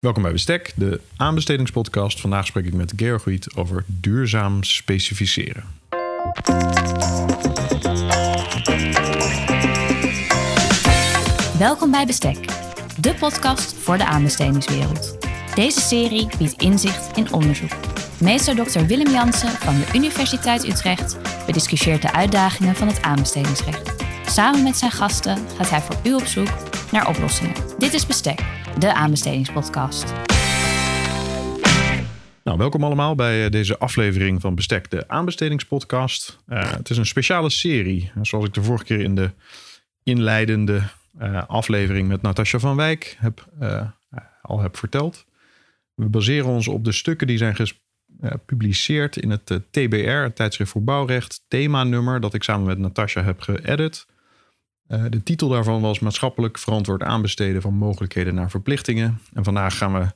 Welkom bij Bestek, de aanbestedingspodcast. Vandaag spreek ik met Georg over duurzaam specificeren. Welkom bij Bestek, de podcast voor de aanbestedingswereld. Deze serie biedt inzicht in onderzoek. Meester Dr. Willem Jansen van de Universiteit Utrecht bediscussieert de uitdagingen van het aanbestedingsrecht. Samen met zijn gasten gaat hij voor u op zoek naar oplossingen. Dit is Bestek, de aanbestedingspodcast. Nou, welkom allemaal bij eh, deze aflevering van Bestek, de aanbestedingspodcast. Uh, het is een speciale serie, zoals ik de vorige keer in de inleidende uh, aflevering met Natasja van Wijk heb, al heb verteld. We baseren ons op de stukken die zijn gepubliceerd in het TBR, het tijdschrift voor bouwrecht, themanummer dat ik samen met Natasja heb geëdit. Uh, de titel daarvan was Maatschappelijk verantwoord aanbesteden van mogelijkheden naar verplichtingen. En vandaag gaan we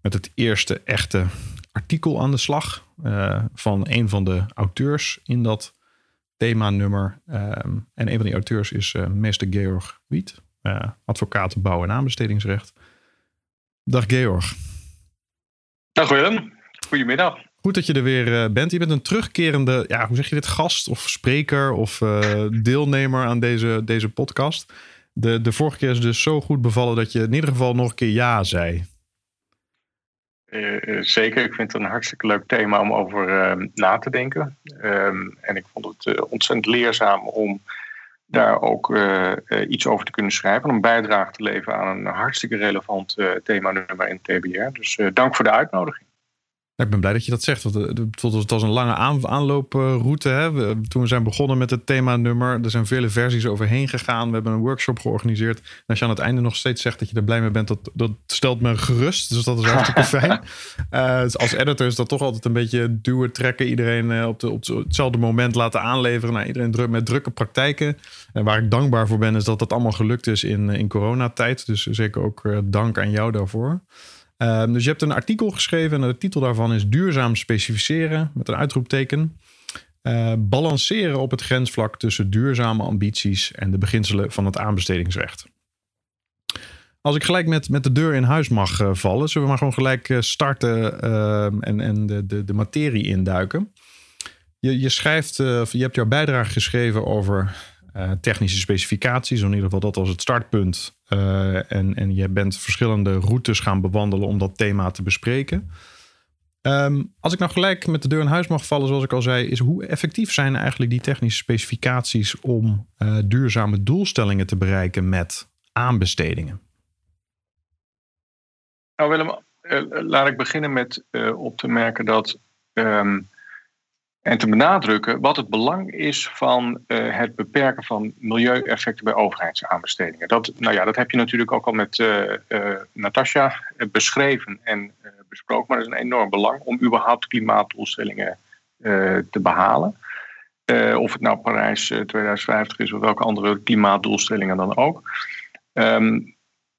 met het eerste echte artikel aan de slag uh, van een van de auteurs in dat themanummer. Um, en een van die auteurs is uh, meester Georg Wiet, advocaat bouw- en aanbestedingsrecht. Dag Georg. Dag Willem, goedemiddag. Goed dat je er weer eh, bent. Je bent een terugkerende, ja, hoe zeg je dit, gast of spreker of uh, deelnemer aan deze, deze podcast. De, de vorige keer is dus zo goed bevallen dat je in ieder geval nog een keer ja zei. Uh, zeker, ik vind het een hartstikke leuk thema om over na te denken. Um, en ik vond het ontzettend leerzaam om daar ook iets over te kunnen schrijven. Om bijdrage te leveren aan een hartstikke relevant thema-nummer in TBR. Dus dank voor de uitnodiging ik ben blij dat je dat zegt. Want het was een lange aanlooproute. Hè? toen we zijn begonnen met het thema-nummer. Er zijn vele versies overheen gegaan. We hebben een workshop georganiseerd. En als je aan het einde nog steeds zegt dat je er blij mee bent, dat, dat stelt me gerust. Dus dat is hartstikke fijn. Uh, als editor is dat toch altijd een beetje duwen, trekken. Iedereen uh, op, de, op hetzelfde moment laten aanleveren. Nou, iedereen druk, met drukke praktijken. En waar ik dankbaar voor ben, is dat dat allemaal gelukt is in, in coronatijd. Dus zeker ook dank aan jou daarvoor. Um, dus je hebt een artikel geschreven en de titel daarvan is Duurzaam specificeren met een uitroepteken. Uh, balanceren op het grensvlak tussen duurzame ambities en de beginselen van het aanbestedingsrecht. Als ik gelijk met, met de deur in huis mag uh, vallen, zullen we maar gewoon gelijk uh, starten ehm, en, en de, de, de materie induiken. Je, je schrijft, je hebt jouw bijdrage geschreven over technische specificaties, in ieder geval dat als het startpunt. Uh, en, en je bent verschillende routes gaan bewandelen om dat thema te bespreken. Um, als ik nou gelijk met de deur in huis mag vallen, zoals ik al zei, is hoe effectief zijn eigenlijk die technische specificaties om uh, duurzame doelstellingen te bereiken met aanbestedingen? Nou Willem, laat ik beginnen met op te merken dat um, en te benadrukken wat het belang is van uh, het beperken van milieueffecten bij overheidsaanbestedingen. Dat, nou ja, dat heb je natuurlijk ook al met uh, Natasja beschreven en besproken, maar dat is een enorm belang om überhaupt klimaatdoelstellingen te behalen. of het nou Parijs 2050 is of welke andere klimaatdoelstellingen dan ook. Um,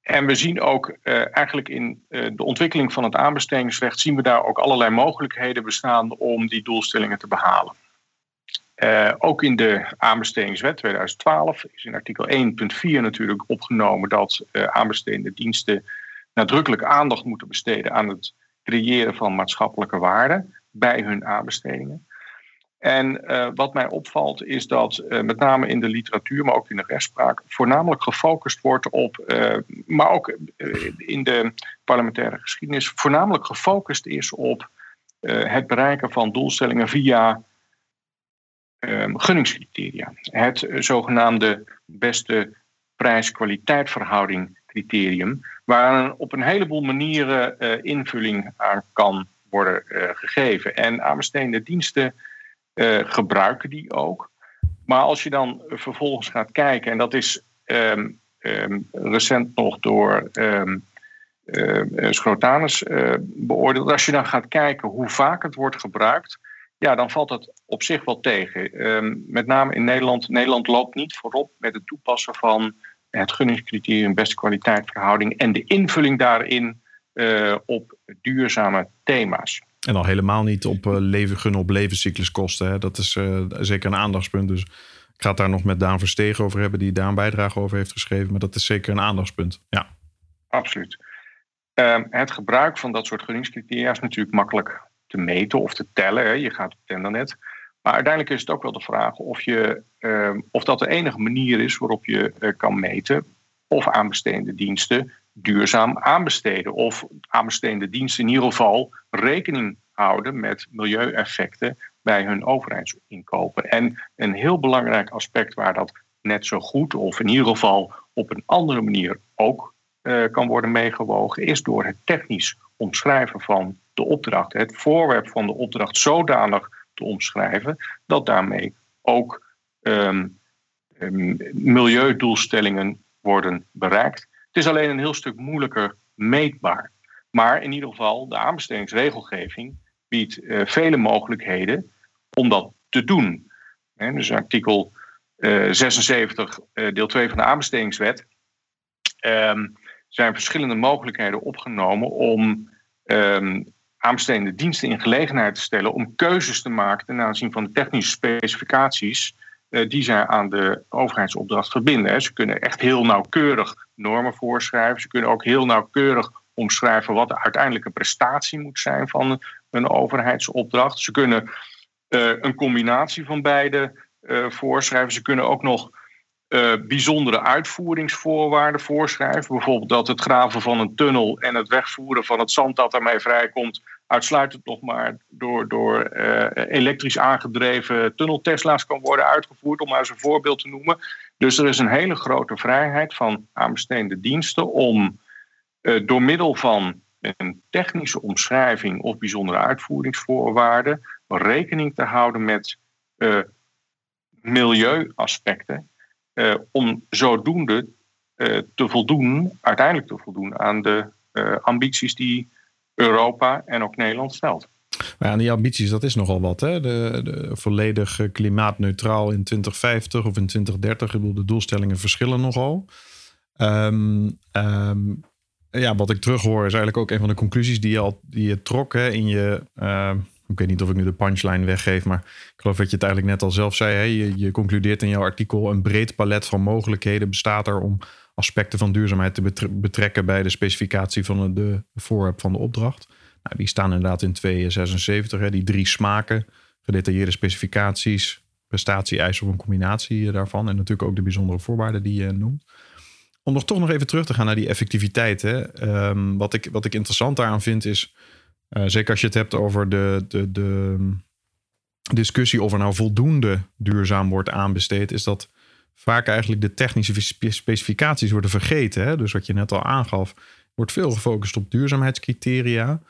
en we zien ook uh, eigenlijk in uh, de ontwikkeling van het aanbestedingsrecht, zien we daar ook allerlei mogelijkheden bestaan om die doelstellingen te behalen. Uh, ook in de aanbestedingswet 2012 is in artikel 1.4 natuurlijk opgenomen dat aanbestedende diensten nadrukkelijk aandacht moeten besteden aan het creëren van maatschappelijke waarde bij hun aanbestedingen. En uh, wat mij opvalt is dat uh, met name in de literatuur, maar ook in de rechtspraak, voornamelijk gefocust wordt op, uh, maar ook in de parlementaire geschiedenis, voornamelijk gefocust is op het bereiken van doelstellingen via um, gunningscriteria. Het zogenaamde beste prijs-kwaliteit verhouding criterium, waar op een heleboel manieren invulling aan kan worden gegeven. En aanbestedende diensten uh, gebruiken die ook. Maar als je dan vervolgens gaat kijken, en dat is um, um, recent nog door um, uh, Schrotanus uh, beoordeeld. Als je dan gaat kijken hoe vaak het wordt gebruikt, ja, dan valt dat op zich wel tegen. met name in Nederland. Nederland loopt niet voorop met het toepassen van het gunningscriterium beste kwaliteitverhouding en de invulling daarin op duurzame thema's. En al helemaal niet op uh, leven gunnen op levenscycluskosten. Hè. Dat is uh, zeker een aandachtspunt. Dus ik ga het daar nog met Daan Verstegen over hebben, die daar een bijdrage over heeft geschreven. Maar dat is zeker een aandachtspunt. Ja. Absoluut. Ehm, het gebruik van dat soort gunningscriteria is natuurlijk makkelijk te meten of te tellen. Hè. Je gaat op Tendernet. Maar uiteindelijk is het ook wel de vraag of, je, ehm, of dat de enige manier is waarop je uh, kan meten of aanbestedende diensten duurzaam aanbesteden. Of aanbestedende diensten in ieder geval rekening houden met milieueffecten bij hun overheidsinkopen. En een heel belangrijk aspect waar dat net zo goed, of in ieder geval op een andere manier ook uh, kan worden meegewogen, is door het technisch omschrijven van de opdracht, het voorwerp van de opdracht zodanig te omschrijven dat daarmee ook um, um, milieudoelstellingen worden bereikt. Is alleen een heel stuk moeilijker meetbaar. Maar in ieder geval, de aanbestedingsregelgeving biedt uh, vele mogelijkheden om dat te doen. Dus artikel uh, 76, uh, deel 2 van de aanbestedingswet. Um, zijn verschillende mogelijkheden opgenomen om um, aanbestedende diensten in gelegenheid te stellen om keuzes te maken ten aanzien van de technische specificaties die zij aan de overheidsopdracht verbinden. Ze kunnen echt heel nauwkeurig normen voorschrijven. Ze kunnen ook heel nauwkeurig omschrijven wat de uiteindelijke prestatie moet zijn van een overheidsopdracht. Ze kunnen uh, een combinatie van beide uh, voorschrijven. Ze kunnen ook nog bijzondere uitvoeringsvoorwaarden voorschrijven. Bijvoorbeeld dat het graven van een tunnel en het wegvoeren van het zand dat daarmee vrijkomt, uitsluitend nog maar door, door uh, elektrisch aangedreven tunneltesla's kan worden uitgevoerd, om maar eens een voorbeeld te noemen. Dus er is een hele grote vrijheid van aanbestedende diensten om uh, door middel van een technische omschrijving of bijzondere uitvoeringsvoorwaarden rekening te houden met milieuaspecten uh, om zodoende te voldoen, uiteindelijk te voldoen aan de ambities die Europa en ook Nederland stelt. Maar aan die ambities, dat is nogal wat. Hè? De, volledig klimaatneutraal in 2050 of in 2030. Ik bedoel, de doelstellingen verschillen nogal. Um, ja, wat ik terughoor is eigenlijk ook een van de conclusies die je, al, die je trok hè, in je ik weet niet of ik nu de punchline weggeef, maar ik geloof dat je het eigenlijk net al zelf zei. Hè? Je, je, concludeert in jouw artikel een breed palet van mogelijkheden bestaat er om aspecten van duurzaamheid te betrekken bij de specificatie van de voorwerp van de opdracht. Nou, die staan inderdaad in 276, hè? die drie smaken, gedetailleerde specificaties, prestatie-eisen of een combinatie daarvan. En natuurlijk ook de bijzondere voorwaarden die je noemt. Om nog toch nog even terug te gaan naar die effectiviteit. Hè? Um, wat, ik, wat ik interessant daaraan vind is uh, zeker als je het hebt over de, de, de discussie of er nou voldoende duurzaam wordt aanbesteed, is dat vaak eigenlijk de technische specificaties worden vergeten. Hè? Dus wat je net al aangaf, wordt veel gefocust op duurzaamheidscriteria.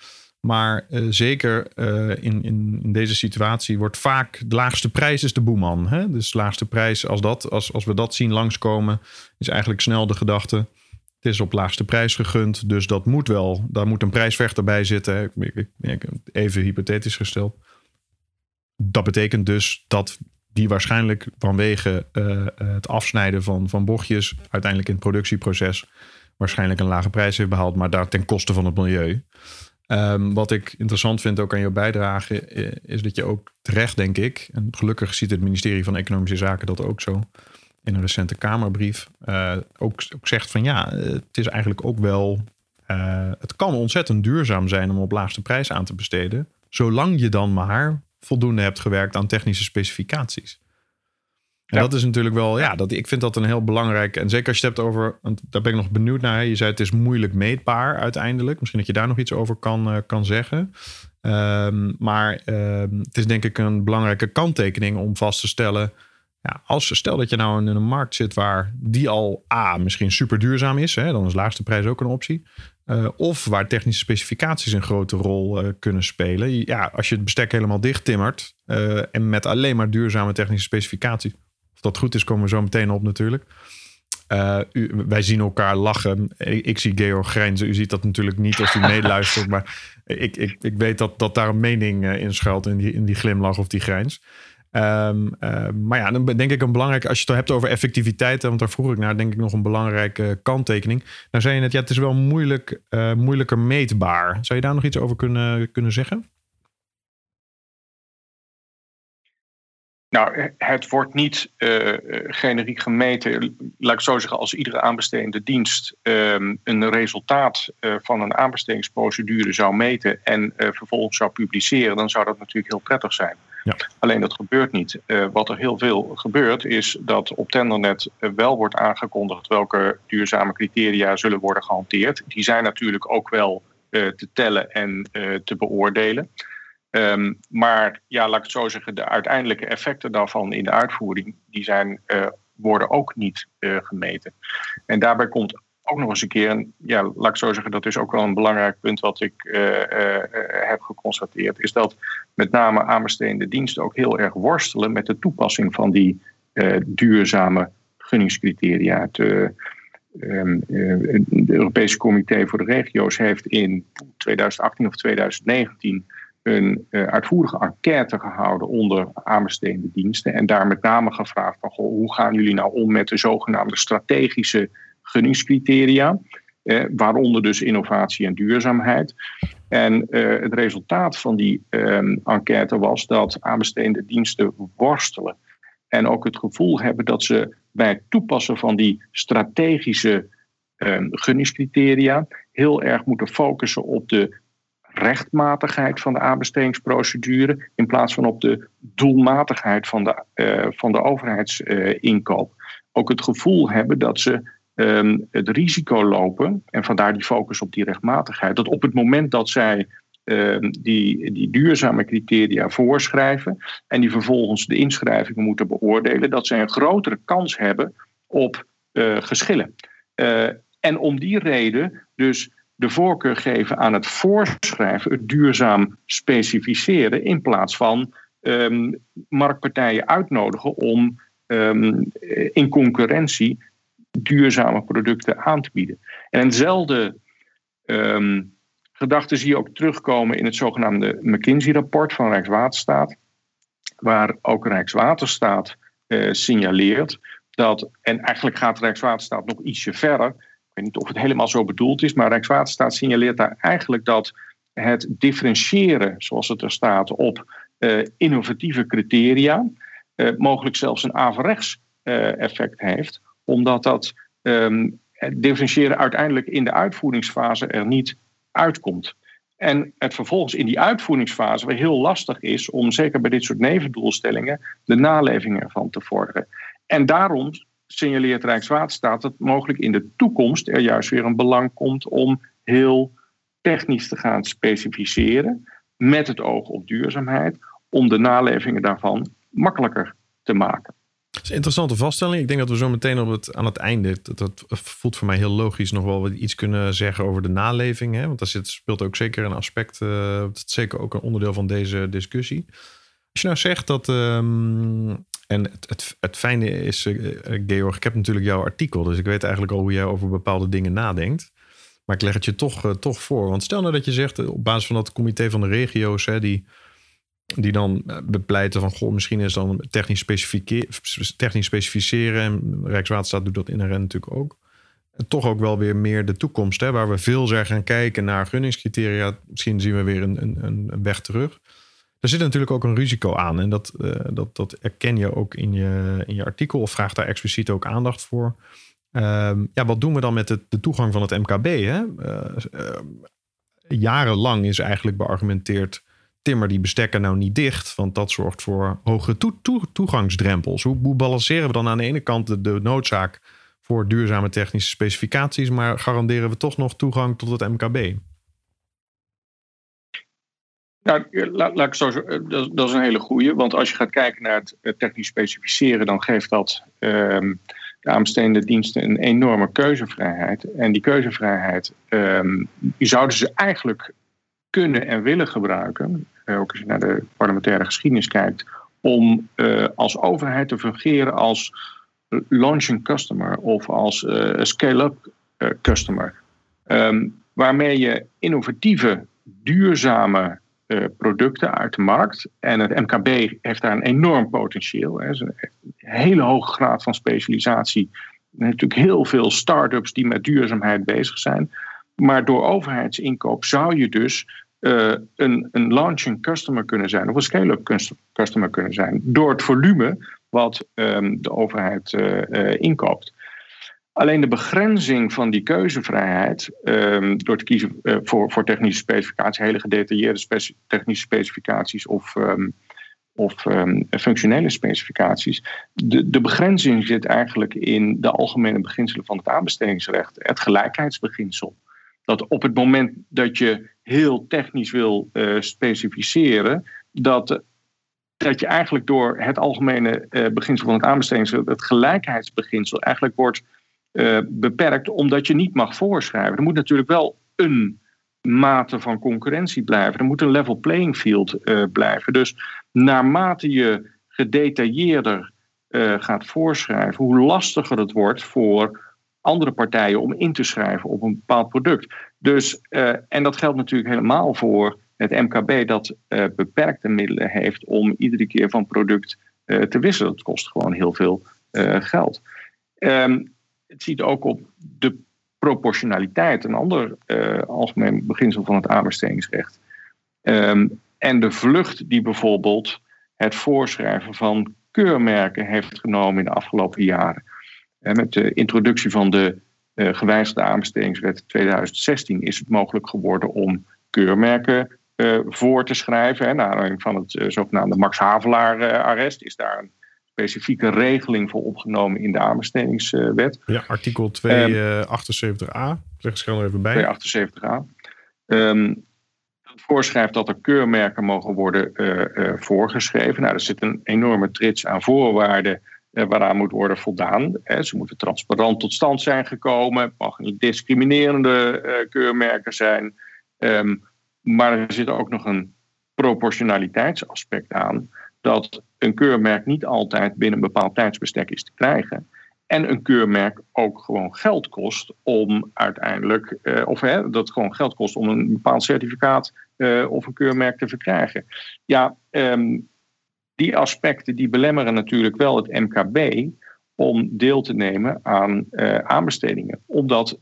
Maar uh, zeker uh, in, in, in, deze situatie wordt vaak de laagste prijs is de boeman. Hè? Dus de laagste prijs, als, dat, als, als we dat zien langskomen, is eigenlijk snel de gedachte het is op laagste prijs gegund, dus dat moet wel. Daar moet een prijsvechter bij zitten. Even hypothetisch gesteld. Dat betekent dus dat die waarschijnlijk vanwege uh, het afsnijden van, van bochtjes uiteindelijk in het productieproces waarschijnlijk een lage prijs heeft behaald, maar daar ten koste van het milieu. Um, wat ik interessant vind ook aan jouw bijdrage, eh, is dat je ook terecht, denk ik, en gelukkig ziet het ministerie van Economische Zaken dat ook zo, in een recente Kamerbrief ook, ook, zegt van ja, het is eigenlijk ook wel. Het kan ontzettend duurzaam zijn om op laagste prijs aan te besteden. Zolang je dan maar voldoende hebt gewerkt aan technische specificaties. En ja. dat is natuurlijk wel, ja, dat, ik vind dat een heel belangrijk. En zeker als je het hebt over, daar ben ik nog benieuwd naar. Je zei het is moeilijk meetbaar uiteindelijk. Misschien dat je daar nog iets over kan, uh, kan zeggen. Um, maar um, het is denk ik een belangrijke kanttekening om vast te stellen ja, als stel dat je nou in een markt zit waar die al A misschien super duurzaam is, hè, dan is laagste prijs ook een optie. Uh, of waar technische specificaties een grote rol uh, kunnen spelen. Ja, als je het bestek helemaal dicht timmert uh, en met alleen maar duurzame technische specificaties. Of dat goed is, komen we zo meteen op natuurlijk. U, wij zien elkaar lachen. Ik, ik, zie Georg grijnzen. U ziet dat natuurlijk niet als u meeluistert. maar ik, ik, ik weet dat, dat daar een mening in schuilt in die, in die glimlach of die grijns. Um, uh, maar ja, dan denk ik een belangrijk, als je het hebt over effectiviteit, want daar vroeg ik naar, denk ik nog een belangrijke kanttekening. Dan zei je net, ja, het is wel moeilijk, uh, moeilijker meetbaar. Zou je daar nog iets over kunnen, kunnen zeggen? Nou, het wordt niet uh, generiek gemeten, laat ik zo zeggen, als iedere aanbestedende dienst uh, een resultaat uh, van een aanbestedingsprocedure zou meten en vervolgens zou publiceren, dan zou dat natuurlijk heel prettig zijn. Ja. Alleen dat gebeurt niet. wat er heel veel gebeurt, is dat op Tendernet wel wordt aangekondigd welke duurzame criteria zullen worden gehanteerd. Die zijn natuurlijk ook wel te tellen en te beoordelen. Um, maar ja, laat ik het zo zeggen, de uiteindelijke effecten daarvan in de uitvoering, die zijn, uh, worden ook niet uh, gemeten. En daarbij komt ook nog eens een keer, ja, laat ik zo zeggen, dat is ook wel een belangrijk punt wat ik uh, heb geconstateerd, is dat met name aanbestedende diensten ook heel erg worstelen met de toepassing van die duurzame gunningscriteria. Het, um, de Europese Comité voor de Regio's heeft in 2018 of 2019 een uh, uitvoerige enquête gehouden onder aanbestedende diensten. En daar met name gevraagd van goh, hoe gaan jullie nou om met de zogenaamde strategische gunningscriteria. Eh, waaronder dus innovatie en duurzaamheid. En uh, het resultaat van die uh, enquête was dat aanbestedende diensten worstelen. En ook het gevoel hebben dat ze bij het toepassen van die strategische uh, gunningscriteria heel erg moeten focussen op de rechtmatigheid van de aanbestedingsprocedure in plaats van op de doelmatigheid van de, uh, van de overheidsinkoop. ook het gevoel hebben dat ze um, het risico lopen, en vandaar die focus op die rechtmatigheid, dat op het moment dat zij um, die, die duurzame criteria voorschrijven en die vervolgens de inschrijvingen moeten beoordelen, dat zij een grotere kans hebben op uh, geschillen. Uh, en om die reden dus de voorkeur geven aan het voorschrijven, het duurzaam specificeren, in plaats van um, marktpartijen uitnodigen om um, in concurrentie duurzame producten aan te bieden. En eenzelfde um, gedachte zie je ook terugkomen in het zogenaamde McKinsey-rapport van Rijkswaterstaat, waar ook Rijkswaterstaat uh, signaleert dat, en eigenlijk gaat Rijkswaterstaat nog ietsje verder, weet niet of het helemaal zo bedoeld is, maar Rijkswaterstaat signaleert daar eigenlijk dat het differentiëren, zoals het er staat, op uh, innovatieve criteria, uh, mogelijk zelfs een averechts uh, effect heeft, omdat dat het differentiëren uiteindelijk in de uitvoeringsfase er niet uitkomt. En het vervolgens in die uitvoeringsfase weer heel lastig is om, zeker bij dit soort nevendoelstellingen, de naleving ervan te vorderen. En daarom signaleert Rijkswaterstaat dat mogelijk in de toekomst er juist weer een belang komt om heel technisch te gaan specificeren met het oog op duurzaamheid, om de nalevingen daarvan makkelijker te maken. Dat is een interessante vaststelling. Ik denk dat we zo meteen op het, aan het einde, dat, voelt voor mij heel logisch, nog wel iets kunnen zeggen over de naleving. Hè? Want daar zit, speelt ook zeker een aspect, uh, dat zeker ook een onderdeel van deze discussie. Als je nou zegt dat um, en het, het, het fijne is, uh, Georg, ik heb natuurlijk jouw artikel, dus ik weet eigenlijk al hoe jij over bepaalde dingen nadenkt. Maar ik leg het je toch, uh, toch voor. Want stel nou dat je zegt, op basis van dat comité van de regio's, hè, die, die dan bepleiten van, goh, misschien is dan technisch, technisch specificeren, en Rijkswaterstaat doet dat inherent natuurlijk ook. Toch ook wel weer meer de toekomst, hè, waar we veel zijn gaan kijken naar gunningscriteria. Misschien zien we weer een, een, een weg terug. Er zit natuurlijk ook een risico aan. En dat, uh, dat, dat erken je ook in je, in je artikel. Of vraagt daar expliciet ook aandacht voor. Uh, ja, wat doen we dan met de, de toegang van het MKB? Hè? Uh, jarenlang is eigenlijk beargumenteerd. Timmer die bestekken nou niet dicht. Want dat zorgt voor hoge toe, toe, toegangsdrempels. Hoe, hoe, balanceren we dan aan de ene kant de, de noodzaak voor duurzame technische specificaties. Maar garanderen we toch nog toegang tot het MKB? Nou, laat, laat ik zo eh, dat, dat, is een hele goede. Want als je gaat kijken naar het technisch specificeren, dan geeft dat um, de aanbestedende diensten een enorme keuzevrijheid. En die keuzevrijheid um, die zouden ze eigenlijk kunnen en willen gebruiken, ook als je naar de parlementaire geschiedenis kijkt, om als overheid te fungeren als launching customer of als scale-up customer. Um, waarmee je innovatieve, duurzame producten uit de markt. En het MKB heeft daar een enorm potentieel. Hè. Een hele hoge graad van specialisatie. Natuurlijk heel veel start-ups die met duurzaamheid bezig zijn. Maar door overheidsinkoop zou je dus een, een launching customer kunnen zijn of een scale-up customer kunnen zijn door het volume wat ehm, de overheid inkoopt. Alleen de begrenzing van die keuzevrijheid, um, door te kiezen voor, voor technische specificaties, hele gedetailleerde technische specificaties of um, of um, functionele specificaties. De, de begrenzing zit eigenlijk in de algemene beginselen van het aanbestedingsrecht, het gelijkheidsbeginsel. Dat op het moment dat je heel technisch wil uh, specificeren, dat, dat je eigenlijk door het algemene uh, beginsel van het aanbestedingsrecht, het gelijkheidsbeginsel, eigenlijk wordt uh, beperkt omdat je niet mag voorschrijven. Er moet natuurlijk wel een mate van concurrentie blijven. Er moet een level playing field uh, blijven. Dus naarmate je gedetailleerder uh, gaat voorschrijven, hoe lastiger het wordt voor andere partijen om in te schrijven op een bepaald product. Dus, en dat geldt natuurlijk helemaal voor het MKB dat beperkte middelen heeft om iedere keer van product te wisselen. Dat kost gewoon heel veel geld. Um, het ziet ook op de proportionaliteit, een ander uh, algemeen beginsel van het aanbestedingsrecht. Um, en de vlucht die bijvoorbeeld het voorschrijven van keurmerken heeft genomen in de afgelopen jaren. En met de introductie van de uh, gewijzigde aanbestedingswet 2016 is het mogelijk geworden om keurmerken voor te schrijven. Naar aanleiding van het zogenaamde Max Havelaar-arrest is daar een specifieke regeling voor opgenomen in de aanbestedingswet. Ja, artikel 278a. Zeg eens er even bij. 278a. Um, dat voorschrijft dat er keurmerken mogen worden uh, uh, voorgeschreven. Nou, er zit een enorme trits aan voorwaarden uh, waaraan moet worden voldaan. ze moeten transparant tot stand zijn gekomen. Het mag niet discriminerende keurmerken zijn. Um, maar er zit ook nog een proportionaliteitsaspect aan dat een keurmerk niet altijd binnen een bepaald tijdsbestek is te krijgen. En een keurmerk ook gewoon geld kost om uiteindelijk, eh, of hè, dat gewoon geld kost om een bepaald certificaat eh, of een keurmerk te verkrijgen. Ja, um, die aspecten die belemmeren natuurlijk wel het MKB om deel te nemen aan uh, aanbestedingen. Omdat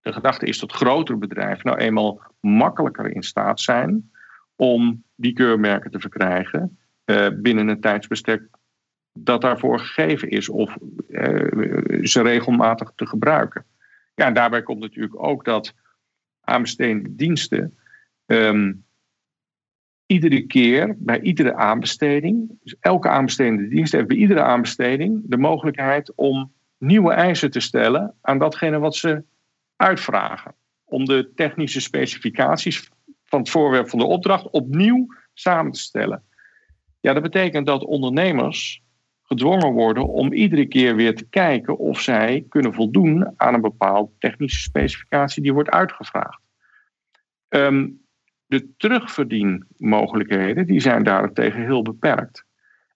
de gedachte is dat grotere bedrijven nou eenmaal makkelijker in staat zijn om die keurmerken te verkrijgen uh, binnen een tijdsbestek dat daarvoor gegeven is of uh, ze regelmatig te gebruiken. Ja, en daarbij komt natuurlijk ook dat aanbestedende diensten um, iedere keer bij iedere aanbesteding, dus elke aanbestedende dienst heeft bij iedere aanbesteding de mogelijkheid om nieuwe eisen te stellen aan datgene wat ze uitvragen. Om de technische specificaties van het voorwerp van de opdracht opnieuw samen te stellen. Ja, dat betekent dat ondernemers gedwongen worden om iedere keer weer te kijken of zij kunnen voldoen aan een bepaalde technische specificatie die wordt uitgevraagd. Um, de terugverdienmogelijkheden die zijn daarentegen heel beperkt.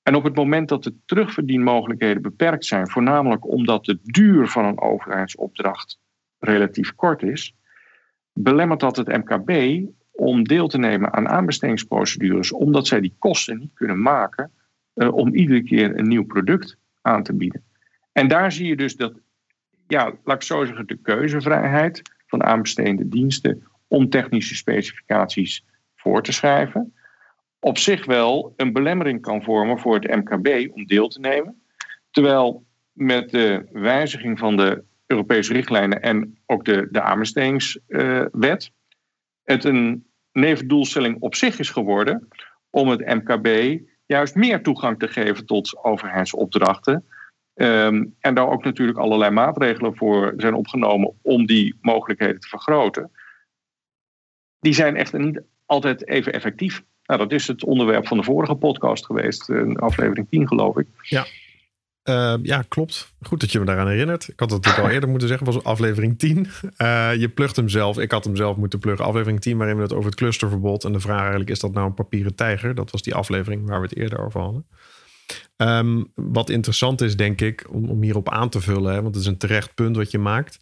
En op het moment dat de terugverdienmogelijkheden beperkt zijn, voornamelijk omdat de duur van een overheidsopdracht relatief kort is, belemmert dat het MKB om deel te nemen aan aanbestedingsprocedures, omdat zij die kosten niet kunnen maken uh, om iedere keer een nieuw product aan te bieden. En daar zie je dus dat, ja, laat ik zo zeggen, de keuzevrijheid van aanbestedende diensten om technische specificaties voor te schrijven, op zich wel een belemmering kan vormen voor het MKB om deel te nemen. Terwijl met de wijziging van de Europese richtlijnen en ook de, de aanbestedingswet, het een nevendoelstelling op zich is geworden om het MKB juist meer toegang te geven tot overheidsopdrachten. Um, en daar ook natuurlijk allerlei maatregelen voor zijn opgenomen om die mogelijkheden te vergroten. Die zijn echter niet altijd even effectief. Nou, dat is het onderwerp van de vorige podcast geweest, aflevering 10 geloof ik. Ja. Uh, ja, klopt. Goed dat je me daaraan herinnert. Ik had het natuurlijk al eerder moeten zeggen, was aflevering 10. Uh, eh, je plugt hem zelf. Ik had hem zelf moeten pluggen. Aflevering 10, waarin we het over het clusterverbod. En de vraag eigenlijk, is dat nou een papieren tijger? Dat was die aflevering waar we het eerder over hadden. Um, wat interessant is, denk ik, om, om hierop aan te vullen, hè, want het is een terecht punt wat je maakt,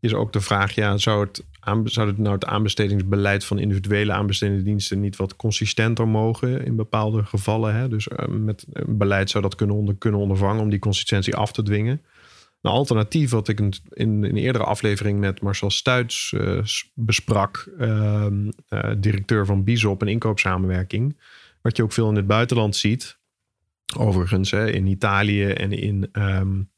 is ook de vraag, ja, zou het, zou het nou het aanbestedingsbeleid van individuele aanbestedende diensten niet wat consistenter mogen in bepaalde gevallen? Hè? Dus uh, met een beleid zou dat kunnen, onder, kunnen ondervangen om die consistentie af te dwingen. Een alternatief wat ik in, in een eerdere aflevering met Marcel Stuits uh, besprak, uh, uh, directeur van Bizop, een inkoopsamenwerking. Wat je ook veel in het buitenland ziet. Overigens, hè, in Italië en in, um,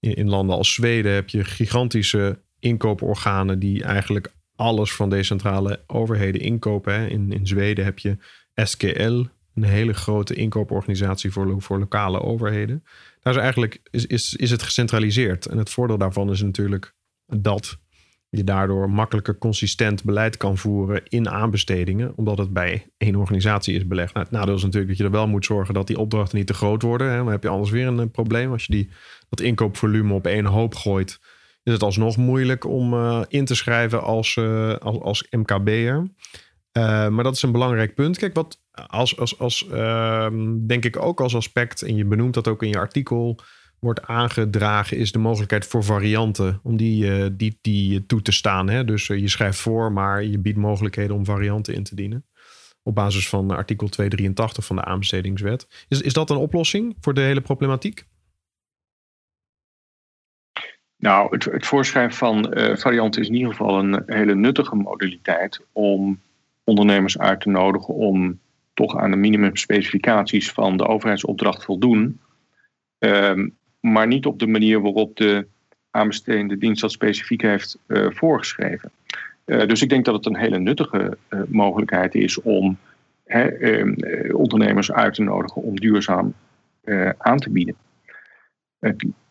in, in, landen als Zweden heb je gigantische inkooporganen die eigenlijk alles van decentrale overheden inkopen. Hè. In, in Zweden heb je SKL, een hele grote inkooporganisatie voor, voor lokale overheden. Daar is eigenlijk is, is, is het gecentraliseerd. En het voordeel daarvan is natuurlijk dat je daardoor makkelijker consistent beleid kan voeren in aanbestedingen, omdat het bij één organisatie is belegd. Nou, het nadeel is natuurlijk dat je er wel moet zorgen dat die opdrachten niet te groot worden. Hè. Dan heb je anders weer een, probleem. Als je die, dat inkoopvolume op één hoop gooit, is het alsnog moeilijk om uh, in te schrijven als, uh, als, als MKB'er. Uh, maar dat is een belangrijk punt. Kijk, wat als, als, als ehm, denk ik ook als aspect, en je benoemt dat ook in je artikel, wordt aangedragen, is de mogelijkheid voor varianten om die, die, die toe te staan. Hè? Dus je schrijft voor, maar je biedt mogelijkheden om varianten in te dienen. Op basis van artikel 283 van de aanbestedingswet. Is, is dat een oplossing voor de hele problematiek? Nou, het, het voorschrijven van uh, varianten is in ieder geval een hele nuttige modaliteit om ondernemers uit te nodigen om toch aan de minimumspecificaties van de overheidsopdracht voldoen. Ehm, maar niet op de manier waarop de aanbestedende dienst dat specifiek heeft uh, voorgeschreven. Uh, dus ik denk dat het een hele nuttige mogelijkheid is om ehm, ondernemers uit te nodigen om duurzaam aan te bieden.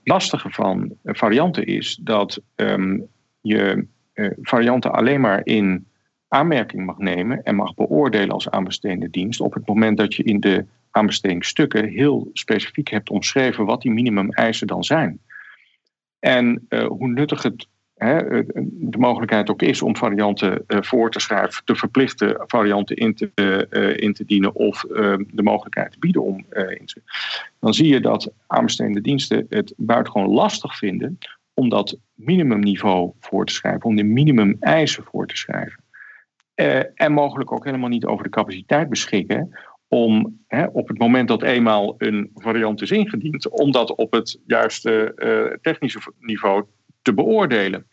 Lastige van varianten is dat um, je varianten alleen maar in aanmerking mag nemen en mag beoordelen als aanbestedende dienst op het moment dat je in de aanbestedingsstukken heel specifiek hebt omschreven wat die minimumeisen dan zijn. En uh, hoe nuttig het hè, de mogelijkheid ook is om varianten uh, voor te schrijven, te verplichten varianten in te, uh, in te dienen of de mogelijkheid te bieden om in te. Dan zie je dat aanbestedende diensten het buitengewoon lastig vinden om dat minimumniveau voor te schrijven, om de minimumeisen voor te schrijven. En mogelijk ook helemaal niet over de capaciteit beschikken om hè, op het moment dat eenmaal een variant is ingediend, om dat op het juiste technische niveau te beoordelen.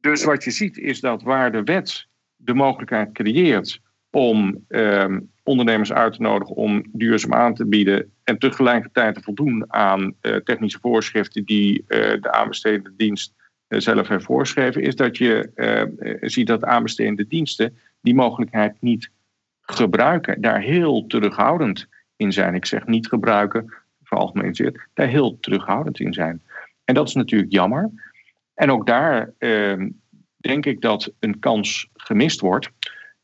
Dus wat je ziet is dat waar de wet de mogelijkheid creëert om uh, ondernemers uit te nodigen om duurzaam aan te bieden en tegelijkertijd te voldoen aan uh, technische voorschriften die de aanbestedende dienst eh, zelf heeft voorgeschreven, is dat je uh, ziet dat aanbestedende diensten die mogelijkheid niet gebruiken, daar heel terughoudend in zijn. Ik zeg niet gebruiken, veralgemeniseerd, daar heel terughoudend in zijn. En dat is natuurlijk jammer. En ook daar uh, denk ik dat een kans gemist wordt,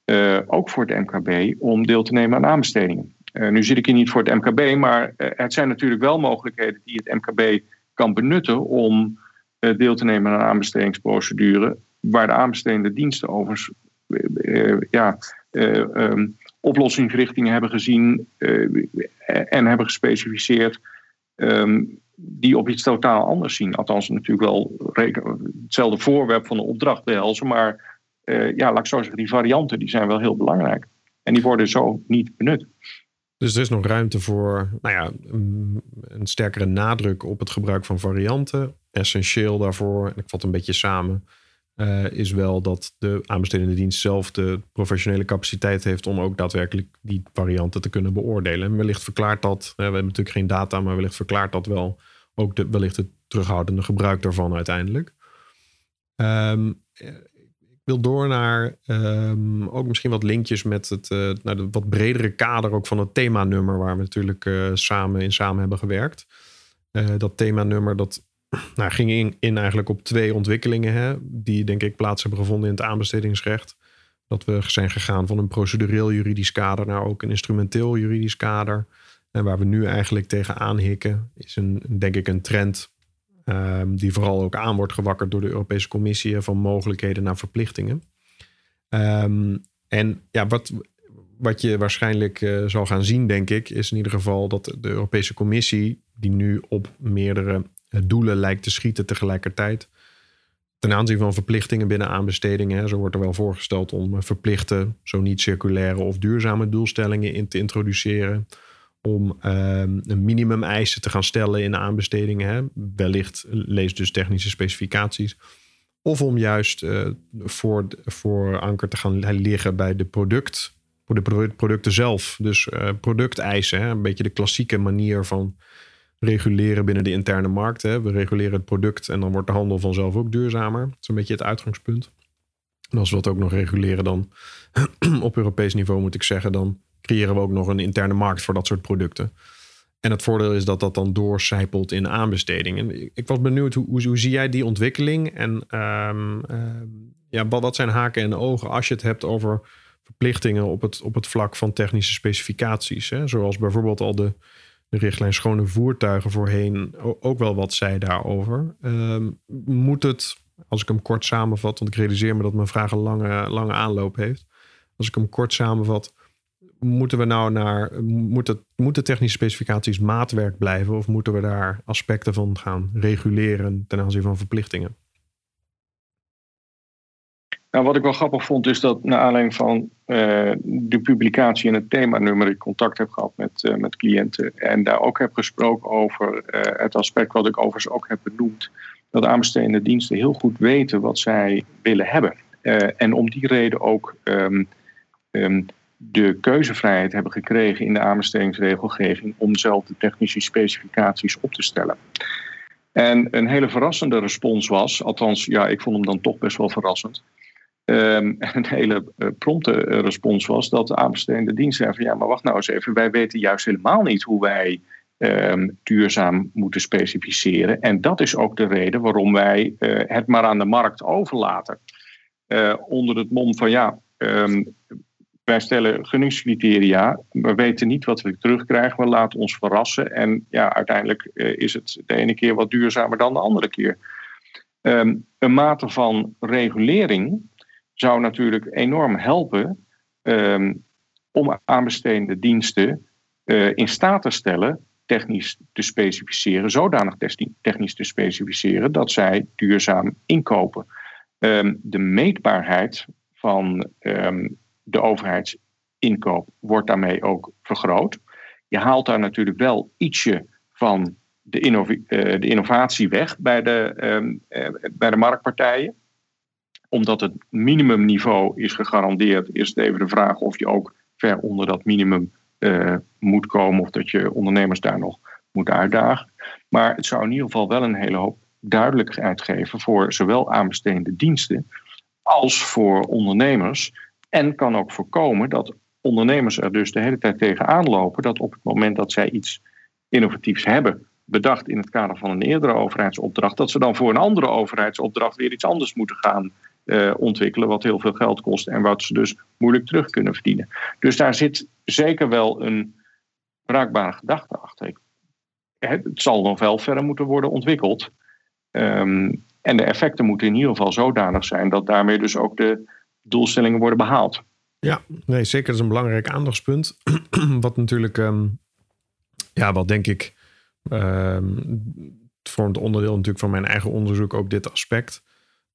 uh, ook voor het MKB, om deel te nemen aan aanbestedingen. nu zit ik hier niet voor het MKB, maar het zijn natuurlijk wel mogelijkheden die het MKB kan benutten om eh, deel te nemen aan een aanbestedingsprocedure, waar de aanbestedende diensten overigens ja, um, oplossingsrichtingen hebben gezien en hebben gespecificeerd. Um, die op iets totaal anders zien. Althans, natuurlijk wel hetzelfde voorwerp van de opdracht behelzen. Maar uh, ja, laat ik zo zeggen, die varianten die zijn wel heel belangrijk. En die worden zo niet benut. Dus er is nog ruimte voor nou ja, een sterkere nadruk op het gebruik van varianten. Essentieel daarvoor, en ik vat een beetje samen, uh, is wel dat de aanbestedende dienst zelf de professionele capaciteit heeft om ook daadwerkelijk die varianten te kunnen beoordelen. En wellicht verklaart dat, we hebben natuurlijk geen data, maar wellicht verklaart dat wel ook de, wellicht het terughoudende gebruik daarvan uiteindelijk. Um, wil door naar um, ook misschien wat linkjes met het uh, naar de wat bredere kader ook van het themanummer waar we natuurlijk uh, samen in samen hebben gewerkt. Dat themanummer dat nou, ging in, in eigenlijk op twee ontwikkelingen hè, die denk ik plaats hebben gevonden in het aanbestedingsrecht. Dat we zijn gegaan van een procedureel juridisch kader naar ook een instrumenteel juridisch kader. En waar we nu eigenlijk tegenaan hikken, is een, denk ik een trend Um, die vooral ook aan wordt gewakkerd door de Europese Commissie van mogelijkheden naar verplichtingen. Um, en ja, wat, wat je waarschijnlijk uh, zal gaan zien, denk ik, is in ieder geval dat de Europese Commissie, die nu op meerdere doelen lijkt te schieten tegelijkertijd, ten aanzien van verplichtingen binnen aanbestedingen, hè, zo wordt er wel voorgesteld om uh, verplichte, zo niet circulaire of duurzame doelstellingen in te introduceren om um, een minimumeisen te gaan stellen in aanbestedingen. Hè? Wellicht lees dus technische specificaties. Of om juist uh, voor, voor anker te gaan liggen bij de product, voor de producten zelf. Dus uh, producteisen, hè? een beetje de klassieke manier van reguleren binnen de interne markt. Hè? We reguleren het product en dan wordt de handel vanzelf ook duurzamer. Dat is een beetje het uitgangspunt. En als we dat ook nog reguleren, dan op Europees niveau moet ik zeggen, dan creëren we ook nog een interne markt voor dat soort producten. En het voordeel is dat dat dan doorcijpelt in aanbestedingen. Ik was benieuwd, hoe, hoe, hoe zie jij die ontwikkeling? En um, ja, wat, wat zijn haken en ogen als je het hebt over verplichtingen op het, op het vlak van technische specificaties? Hè? Zoals bijvoorbeeld al de, de richtlijn schone voertuigen voorheen ook wel wat zei daarover. Um, moet het, als ik hem kort samenvat, want ik realiseer me dat mijn vraag een lange, lange aanloop heeft. Als ik hem kort samenvat, moeten we nou naar, moeten, moeten technische specificaties maatwerk blijven of moeten we daar aspecten van gaan reguleren ten aanzien van verplichtingen? Nou, wat ik wel grappig vond is dat naar aanleiding van uh, de publicatie in het themanummer ik contact heb gehad met, uh, met cliënten en daar ook heb gesproken over uh, het aspect wat ik overigens ook heb benoemd, dat aanbestedende diensten heel goed weten wat zij willen hebben. en om die reden ook um, um, de keuzevrijheid hebben gekregen in de aanbestedingsregelgeving om zelf de technische specificaties op te stellen. En een hele verrassende respons was, althans, ja, ik vond hem dan toch best wel verrassend. Um, een hele uh, prompte respons was dat de aanbestedende dienst zei van ja, maar wacht nou eens even, wij weten juist helemaal niet hoe wij um, duurzaam moeten specificeren. En dat is ook de reden waarom wij uh, het maar aan de markt overlaten. Onder het mom van ja, um, wij stellen gunningscriteria. We weten niet wat we terugkrijgen. We laten ons verrassen. En ja, uiteindelijk is het de ene keer wat duurzamer dan de andere keer. Een mate van regulering zou natuurlijk enorm helpen um, om aanbestedende diensten uh, in staat te stellen technisch te specificeren, zodanig technisch te specificeren dat zij duurzaam inkopen. Um, de meetbaarheid van de overheidsinkoop wordt daarmee ook vergroot. Je haalt daar natuurlijk wel ietsje van de, de innovatie weg bij de, uh, bij de marktpartijen. Omdat het minimumniveau is gegarandeerd, is het even de vraag of je ook ver onder dat minimum uh, moet komen of dat je ondernemers daar nog moet uitdagen. Maar het zou in ieder geval wel een hele hoop duidelijkheid geven voor zowel aanbestedende diensten als voor ondernemers en kan ook voorkomen dat ondernemers er dus de hele tijd tegenaan lopen dat op het moment dat zij iets innovatiefs hebben bedacht in het kader van een eerdere overheidsopdracht, dat ze dan voor een andere overheidsopdracht weer iets anders moeten gaan uh, ontwikkelen, wat heel veel geld kost en wat ze dus moeilijk terug kunnen verdienen. Dus daar zit zeker wel een bruikbare gedachte achter. Het zal nog wel verder moeten worden ontwikkeld. Um, en de effecten moeten in ieder geval zodanig zijn dat daarmee dus ook de doelstellingen worden behaald. Ja, nee, zeker. Dat is een belangrijk aandachtspunt. wat natuurlijk, um, ja, wat denk ik, um, vormt onderdeel natuurlijk van mijn eigen onderzoek ook dit aspect.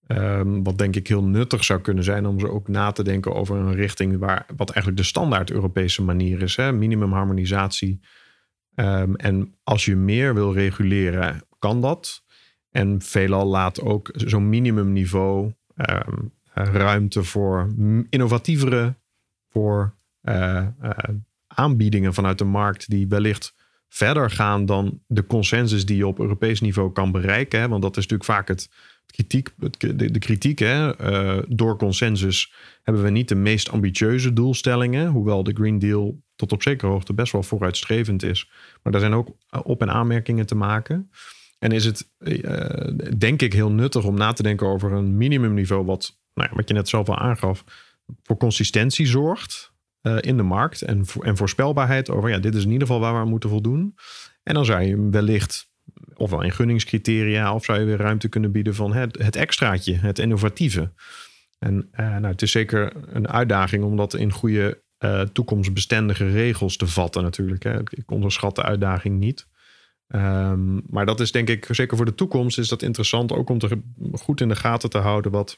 Um, wat denk ik heel nuttig zou kunnen zijn om ze ook na te denken over een richting waar, wat eigenlijk de standaard Europese manier is, hè? minimumharmonisatie. Um, en als je meer wil reguleren, kan dat. En veelal laat ook zo'n minimumniveau um, eh, ruimte voor innovatievere, voor uh, uh, aanbiedingen vanuit de markt die wellicht verder gaan dan de consensus die je op Europees niveau kan bereiken. Hè? Want dat is natuurlijk vaak het, kritiek, de, de, kritiek. Hè? Uh, door consensus hebben we niet de meest ambitieuze doelstellingen, hoewel de Green Deal tot op zekere hoogte best wel vooruitstrevend is. Maar daar zijn ook op- en aanmerkingen te maken. En is het, denk ik, heel nuttig om na te denken over een minimumniveau wat nou ja, wat je net zelf al aangaf, voor consistentie zorgt in de markt en, en voorspelbaarheid over, ja, dit is in ieder geval waar we aan moeten voldoen. En dan zou je wellicht, ofwel in gunningscriteria, of zou je weer ruimte kunnen bieden van het, het extraatje, het innovatieve. En uh, nou, het is zeker een uitdaging om dat in goede uh, toekomstbestendige regels te vatten natuurlijk. Hè. Ik onderschat de uitdaging niet. Um, maar dat is denk ik, zeker voor de toekomst, is dat interessant ook om te, goed in de gaten te houden wat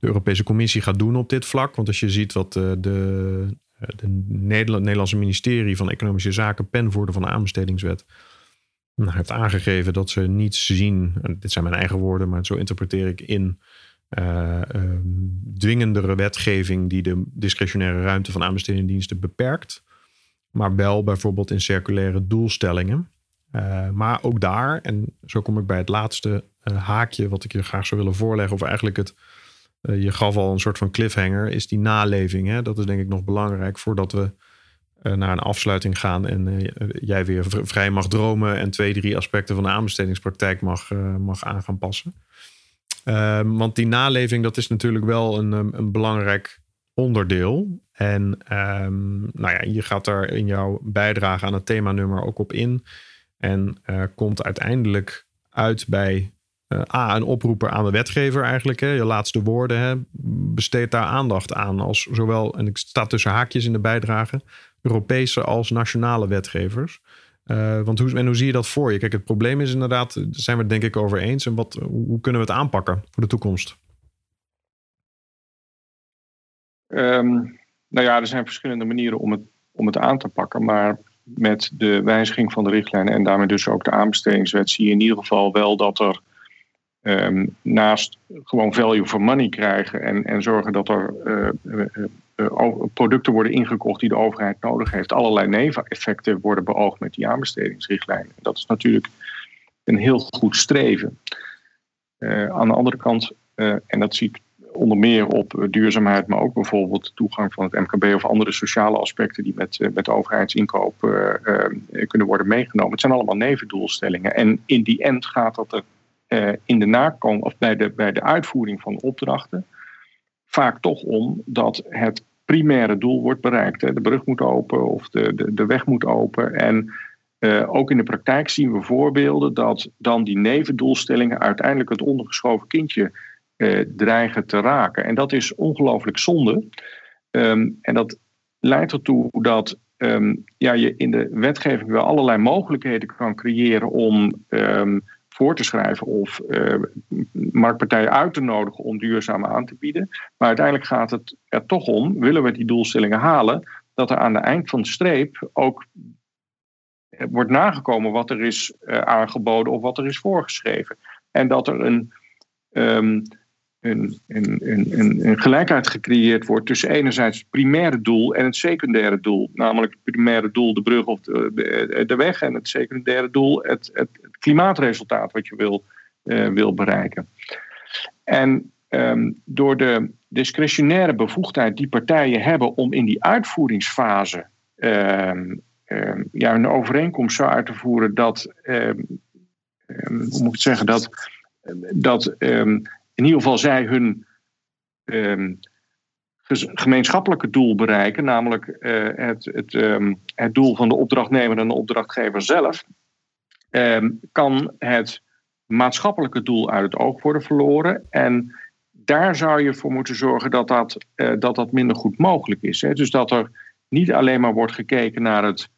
de Europese Commissie gaat doen op dit vlak. Want als je ziet wat de, de de Nederland, Nederlandse ministerie van Economische Zaken, penvoerder van de aanbestedingswet, heeft aangegeven dat ze niets zien, dit zijn mijn eigen woorden, maar zo interpreteer ik in uh, dwingendere wetgeving die de discretionaire ruimte van aanbestedingdiensten beperkt. Maar wel bijvoorbeeld in circulaire doelstellingen. Uh, maar ook daar, en zo kom ik bij het laatste uh, haakje wat ik je graag zou willen voorleggen, of eigenlijk het, je gaf al een soort van cliffhanger, is die naleving. Hè? Dat is denk ik nog belangrijk voordat we naar een afsluiting gaan en jij weer vrij mag dromen en twee, drie aspecten van de aanbestedingspraktijk mag, mag aan gaan passen. Ehm, want die naleving, dat is natuurlijk wel een, een belangrijk onderdeel. En um, nou ja, je gaat daar in jouw bijdrage aan het themanummer ook op in. En komt uiteindelijk uit bij A, een oproeper aan de wetgever eigenlijk. Hè, je laatste woorden. Hè, besteed daar aandacht aan. Als zowel, en ik sta tussen haakjes in de bijdrage, Europese als nationale wetgevers. Uh, want hoe, en hoe zie je dat voor je? Kijk, het probleem is inderdaad, daar zijn we het denk ik over eens. En wat, hoe kunnen we het aanpakken voor de toekomst? Um, nou ja, er zijn verschillende manieren om het, om het aan te pakken. Maar met de wijziging van de richtlijnen en daarmee dus ook de aanbestedingswet zie je in ieder geval wel dat er um, naast gewoon value for money krijgen en, en zorgen dat er uh, producten worden ingekocht die de overheid nodig heeft, allerlei neveneffecten worden beoogd met die aanbestedingsrichtlijnen. Dat is natuurlijk een heel goed streven. aan de andere kant, en dat zie ik onder meer op duurzaamheid, maar ook bijvoorbeeld toegang van het MKB of andere sociale aspecten die met, met overheidsinkoop kunnen worden meegenomen. Het zijn allemaal nevendoelstellingen. En in die end gaat dat er uh, in de nakom of bij de, bij de uitvoering van opdrachten vaak toch om dat het primaire doel wordt bereikt. Hè. De brug moet open of de, de, de weg moet open. En uh, ook in de praktijk zien we voorbeelden dat dan die nevendoelstellingen uiteindelijk het ondergeschoven kindje uh, dreigen te raken. En dat is ongelooflijk zonde. Um, en dat leidt ertoe dat um, ja, je in de wetgeving wel allerlei mogelijkheden kan creëren om um, voor te schrijven of uh, marktpartijen uit te nodigen om duurzaam aan te bieden. Maar uiteindelijk gaat het er toch om, willen we die doelstellingen halen, dat er aan de eind van de streep ook eh, wordt nagekomen wat er is uh, aangeboden of wat er is voorgeschreven. En dat er een, um, een, een, een, gelijkheid gecreëerd wordt tussen enerzijds het primaire doel en het secundaire doel. Namelijk het primaire doel de brug of de, weg en het secundaire doel het, het, klimaatresultaat wat je wil, uh, wil bereiken. En um, door de discretionaire bevoegdheid die partijen hebben om in die uitvoeringsfase um, um, ja, een overeenkomst zo uit te voeren dat, hoe moet ik het zeggen, dat, dat in ieder geval zij hun um, gemeenschappelijke doel bereiken, namelijk uh, het, het, um, het doel van de opdrachtnemer en de opdrachtgever zelf, um, kan het maatschappelijke doel uit het oog worden verloren. En daar zou je voor moeten zorgen dat dat, uh, dat, dat minder goed mogelijk is. Hè? Dus dat er niet alleen maar wordt gekeken naar het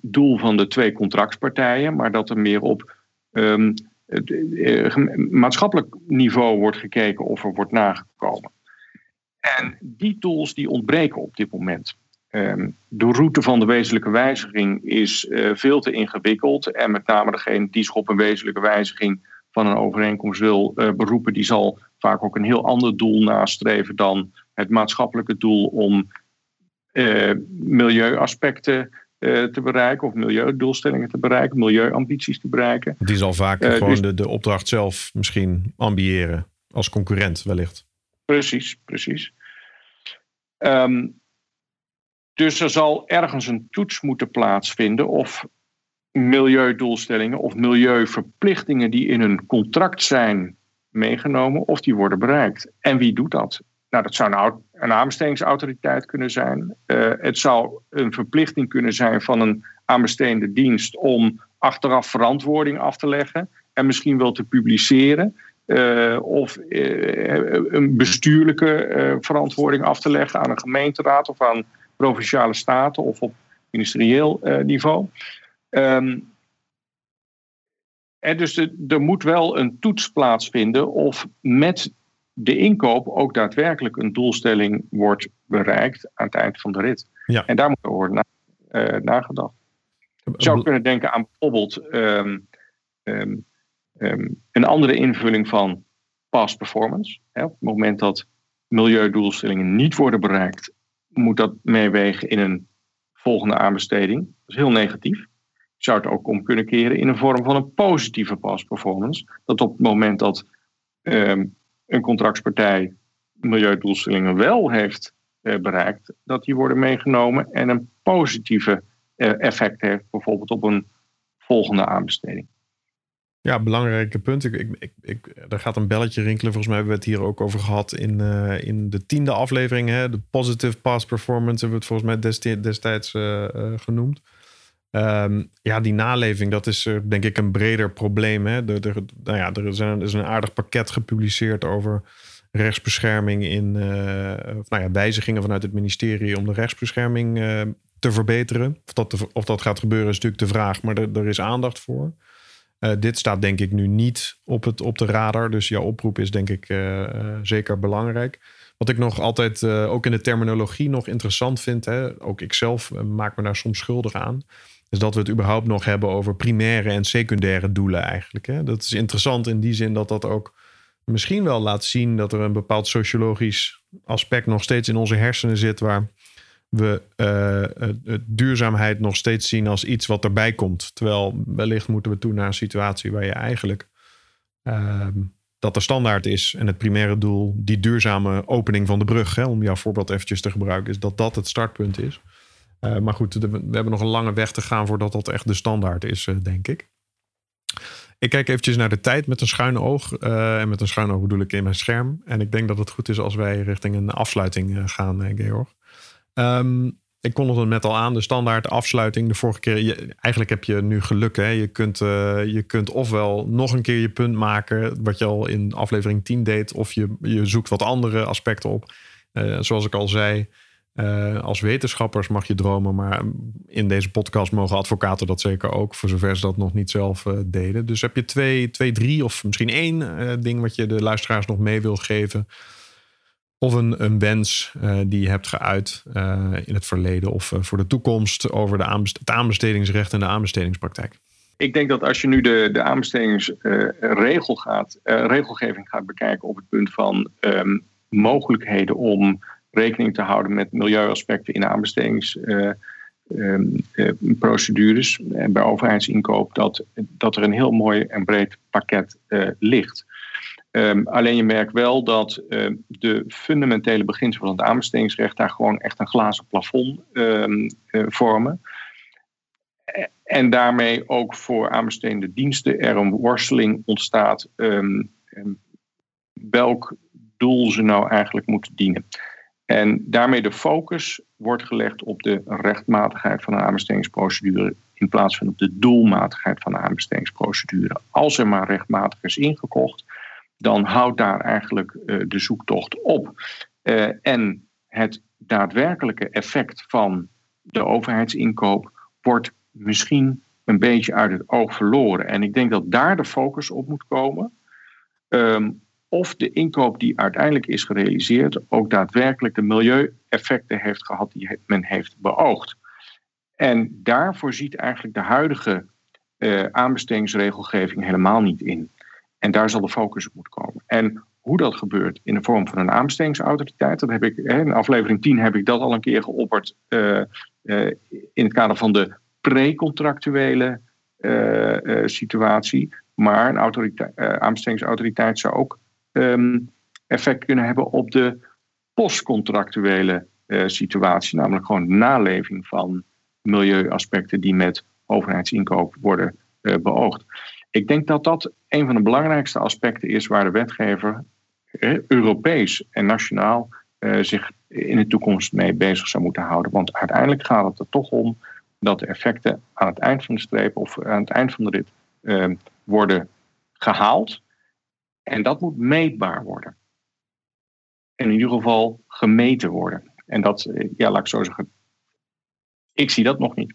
doel van de twee contractspartijen, maar dat er meer op maatschappelijk niveau wordt gekeken of er wordt nagekomen. En die tools die ontbreken op dit moment. Um, de route van de wezenlijke wijziging is uh, veel te ingewikkeld. En met name degene die zich op een wezenlijke wijziging van een overeenkomst wil uh, beroepen, die zal vaak ook een heel ander doel nastreven dan het maatschappelijke doel om milieuaspecten eh, te bereiken of milieudoelstellingen te bereiken, milieuambities te bereiken. Die zal vaak uh, gewoon dus, de, de opdracht zelf misschien ambiëren als concurrent wellicht. Precies, precies. Um, dus er zal ergens een toets moeten plaatsvinden of milieudoelstellingen of milieuverplichtingen die in een contract zijn meegenomen, of die worden bereikt. En wie doet dat? Nou, dat zou een, een aanbestedingsautoriteit kunnen zijn. Uh, het zou een verplichting kunnen zijn van een aanbestedende dienst om achteraf verantwoording af te leggen en misschien wel te publiceren. Uh, of uh, een bestuurlijke verantwoording af te leggen aan een gemeenteraad of aan provinciale staten of op ministerieel niveau. En dus de, er moet wel een toets plaatsvinden of met de inkoop ook daadwerkelijk een doelstelling wordt bereikt aan het eind van de rit. Ja. En daar moet er worden na, nagedacht. Je zou kunnen denken aan bijvoorbeeld ehm, ehm, ehm, een andere invulling van past performance. Op het moment dat milieudoelstellingen niet worden bereikt, moet dat meewegen in een volgende aanbesteding. Dat is heel negatief. Je zou het ook om kunnen keren in een vorm van een positieve past performance. Dat op het moment dat een contractspartij milieudoelstellingen wel heeft eh, bereikt, dat die worden meegenomen en een positieve eh, effect heeft, bijvoorbeeld op een volgende aanbesteding. Ja, belangrijke punt. Ik, ik, ik, er gaat een belletje rinkelen. Volgens mij hebben we het hier ook over gehad in, uh, in de tiende aflevering. Hè? De positive past performance hebben we het volgens mij destijds genoemd. Um, ja, die naleving, dat is denk ik een breder probleem. Hè? De, de, nou ja, er, zijn, er is een aardig pakket gepubliceerd over rechtsbescherming in nou ja, wijzigingen vanuit het ministerie om de rechtsbescherming te verbeteren. Of dat, of dat gaat gebeuren is natuurlijk de vraag, maar er, er is aandacht voor. Dit staat denk ik nu niet op, het, op de radar. Dus jouw oproep is denk ik zeker belangrijk. Wat ik nog altijd ook in de terminologie nog interessant vind, hè, ook ik zelf maak me daar soms schuldig aan, is dat we het überhaupt nog hebben over primaire en secundaire doelen eigenlijk. Hè. Dat is interessant in die zin dat dat ook misschien wel laat zien dat er een bepaald sociologisch aspect nog steeds in onze hersenen zit, waar we uh, duurzaamheid nog steeds zien als iets wat erbij komt. Terwijl wellicht moeten we toe naar een situatie waar je eigenlijk uh, dat de standaard is en het primaire doel, die duurzame opening van de brug, hè, om jouw voorbeeld eventjes te gebruiken, is dat dat het startpunt is. Uh, maar goed, we hebben nog een lange weg te gaan voordat dat echt de standaard is, denk ik. Ik kijk eventjes naar de tijd met een schuin oog. en met een schuin oog bedoel ik in mijn scherm. En ik denk dat het goed is als wij richting een afsluiting gaan, Georg. Um, ik kon het net al aan, de standaard afsluiting. De vorige keer, eigenlijk heb je nu geluk. Hè? Je, kunt, uh, je kunt ofwel nog een keer je punt maken, wat je al in aflevering 10 deed, of je, je zoekt wat andere aspecten op. Uh, zoals ik al zei, uh, als wetenschappers mag je dromen, maar in deze podcast mogen advocaten dat zeker ook, voor zover ze dat nog niet zelf deden. Dus heb je twee, twee drie of misschien één ding wat je de luisteraars nog mee wil geven of een, een wens uh, die je hebt geuit uh, in het verleden of uh, voor de toekomst over de het aanbestedingsrecht en de aanbestedingspraktijk? Ik denk dat als je nu de, de aanbestedingsregel gaat, regelgeving gaat bekijken op het punt van um, mogelijkheden om rekening te houden met milieuaspecten in aanbestedingsprocedures um, en bij overheidsinkoop, dat, dat er een heel mooi en breed pakket ligt. Um, alleen je merkt wel dat um, de fundamentele beginselen van het aanbestedingsrecht daar gewoon echt een glazen plafond um, uh, vormen. En daarmee ook voor aanbestedende diensten er een worsteling ontstaat welk doel ze nou eigenlijk moeten dienen. En daarmee de focus wordt gelegd op de rechtmatigheid van een aanbestedingsprocedure in plaats van op de doelmatigheid van de aanbestedingsprocedure. Als er maar rechtmatig is ingekocht, dan houdt daar eigenlijk uh, de zoektocht op. Uh, en het daadwerkelijke effect van de overheidsinkoop wordt misschien een beetje uit het oog verloren. En ik denk dat daar de focus op moet komen. Um, of de inkoop die uiteindelijk is gerealiseerd ook daadwerkelijk de milieueffecten heeft gehad die men heeft beoogd. En daarvoor ziet eigenlijk de huidige uh, aanbestedingsregelgeving helemaal niet in. En daar zal de focus op moeten komen. En hoe dat gebeurt in de vorm van een aanbestedingsautoriteit, dat heb ik in aflevering 10 heb ik dat al een keer geopperd uh, uh, in het kader van de precontractuele uh, situatie. Maar een autoriteit, aanbestedingsautoriteit zou ook um, effect kunnen hebben op de postcontractuele situatie, namelijk gewoon naleving van milieuaspecten die met overheidsinkoop worden beoogd. Ik denk dat dat een van de belangrijkste aspecten is waar de wetgever eh, Europees en nationaal eh, zich in de toekomst mee bezig zou moeten houden. Want uiteindelijk gaat het er toch om dat de effecten aan het eind van de streep of aan het eind van de rit eh, worden gehaald. En dat moet meetbaar worden. En in ieder geval gemeten worden. En dat, ja, laat ik zo zeggen, ik zie dat nog niet.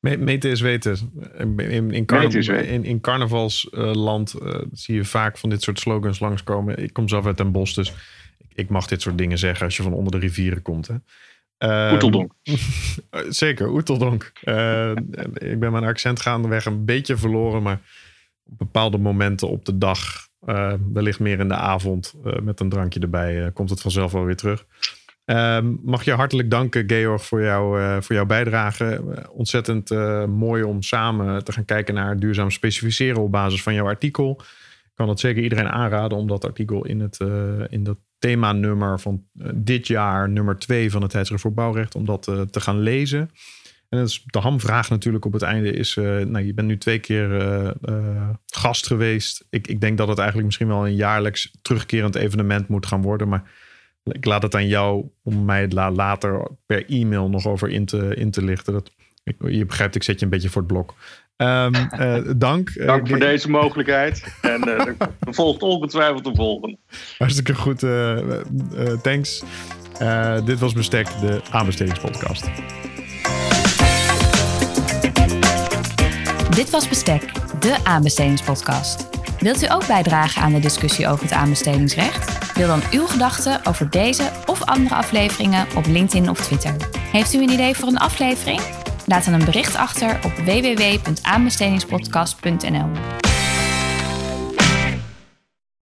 Meten is weten. In, in, in, in carnavalsland uh, zie je vaak van dit soort slogans langskomen. Ik kom zelf uit Den Bosch, dus ik mag dit soort dingen zeggen als je van onder de rivieren komt. Hè. Uh, Oeteldonk. zeker, Oeteldonk. Uh, ik ben mijn accent gaandeweg een beetje verloren, maar op bepaalde momenten op de dag, uh, wellicht meer in de avond, eh, met een drankje erbij, komt het vanzelf wel weer terug. Ehm, mag je hartelijk danken, Georg, voor, jou, voor jouw bijdrage. ontzettend mooi om samen te gaan kijken naar duurzaam specificeren op basis van jouw artikel. Ik kan het zeker iedereen aanraden om dat artikel in, het, in dat themanummer van eh, dit jaar, nummer 2 van het tijdschrift voor bouwrecht, om dat uh, te gaan lezen. En dat de hamvraag natuurlijk op het einde is, uh, nou, je bent nu twee keer gast geweest. Ik, ik denk dat het eigenlijk misschien wel een jaarlijks terugkerend evenement moet gaan worden, maar ik laat het aan jou om mij later per e-mail nog over in te, in te lichten. Dat, je begrijpt, ik zet je een beetje voor het blok. Um, uh, dank. Dank voor deze mogelijkheid. En uh, er volgt ongetwijfeld de volgende. Hartstikke goed. Uh, thanks. dit was Bestek, de aanbestedingspodcast. Dit was Bestek, de aanbestedingspodcast. Wilt u ook bijdragen aan de discussie over het aanbestedingsrecht? Deel dan uw gedachten over deze of andere afleveringen op LinkedIn of Twitter. Heeft u een idee voor een aflevering? Laat dan een bericht achter op www.aanbestedingspodcast.nl.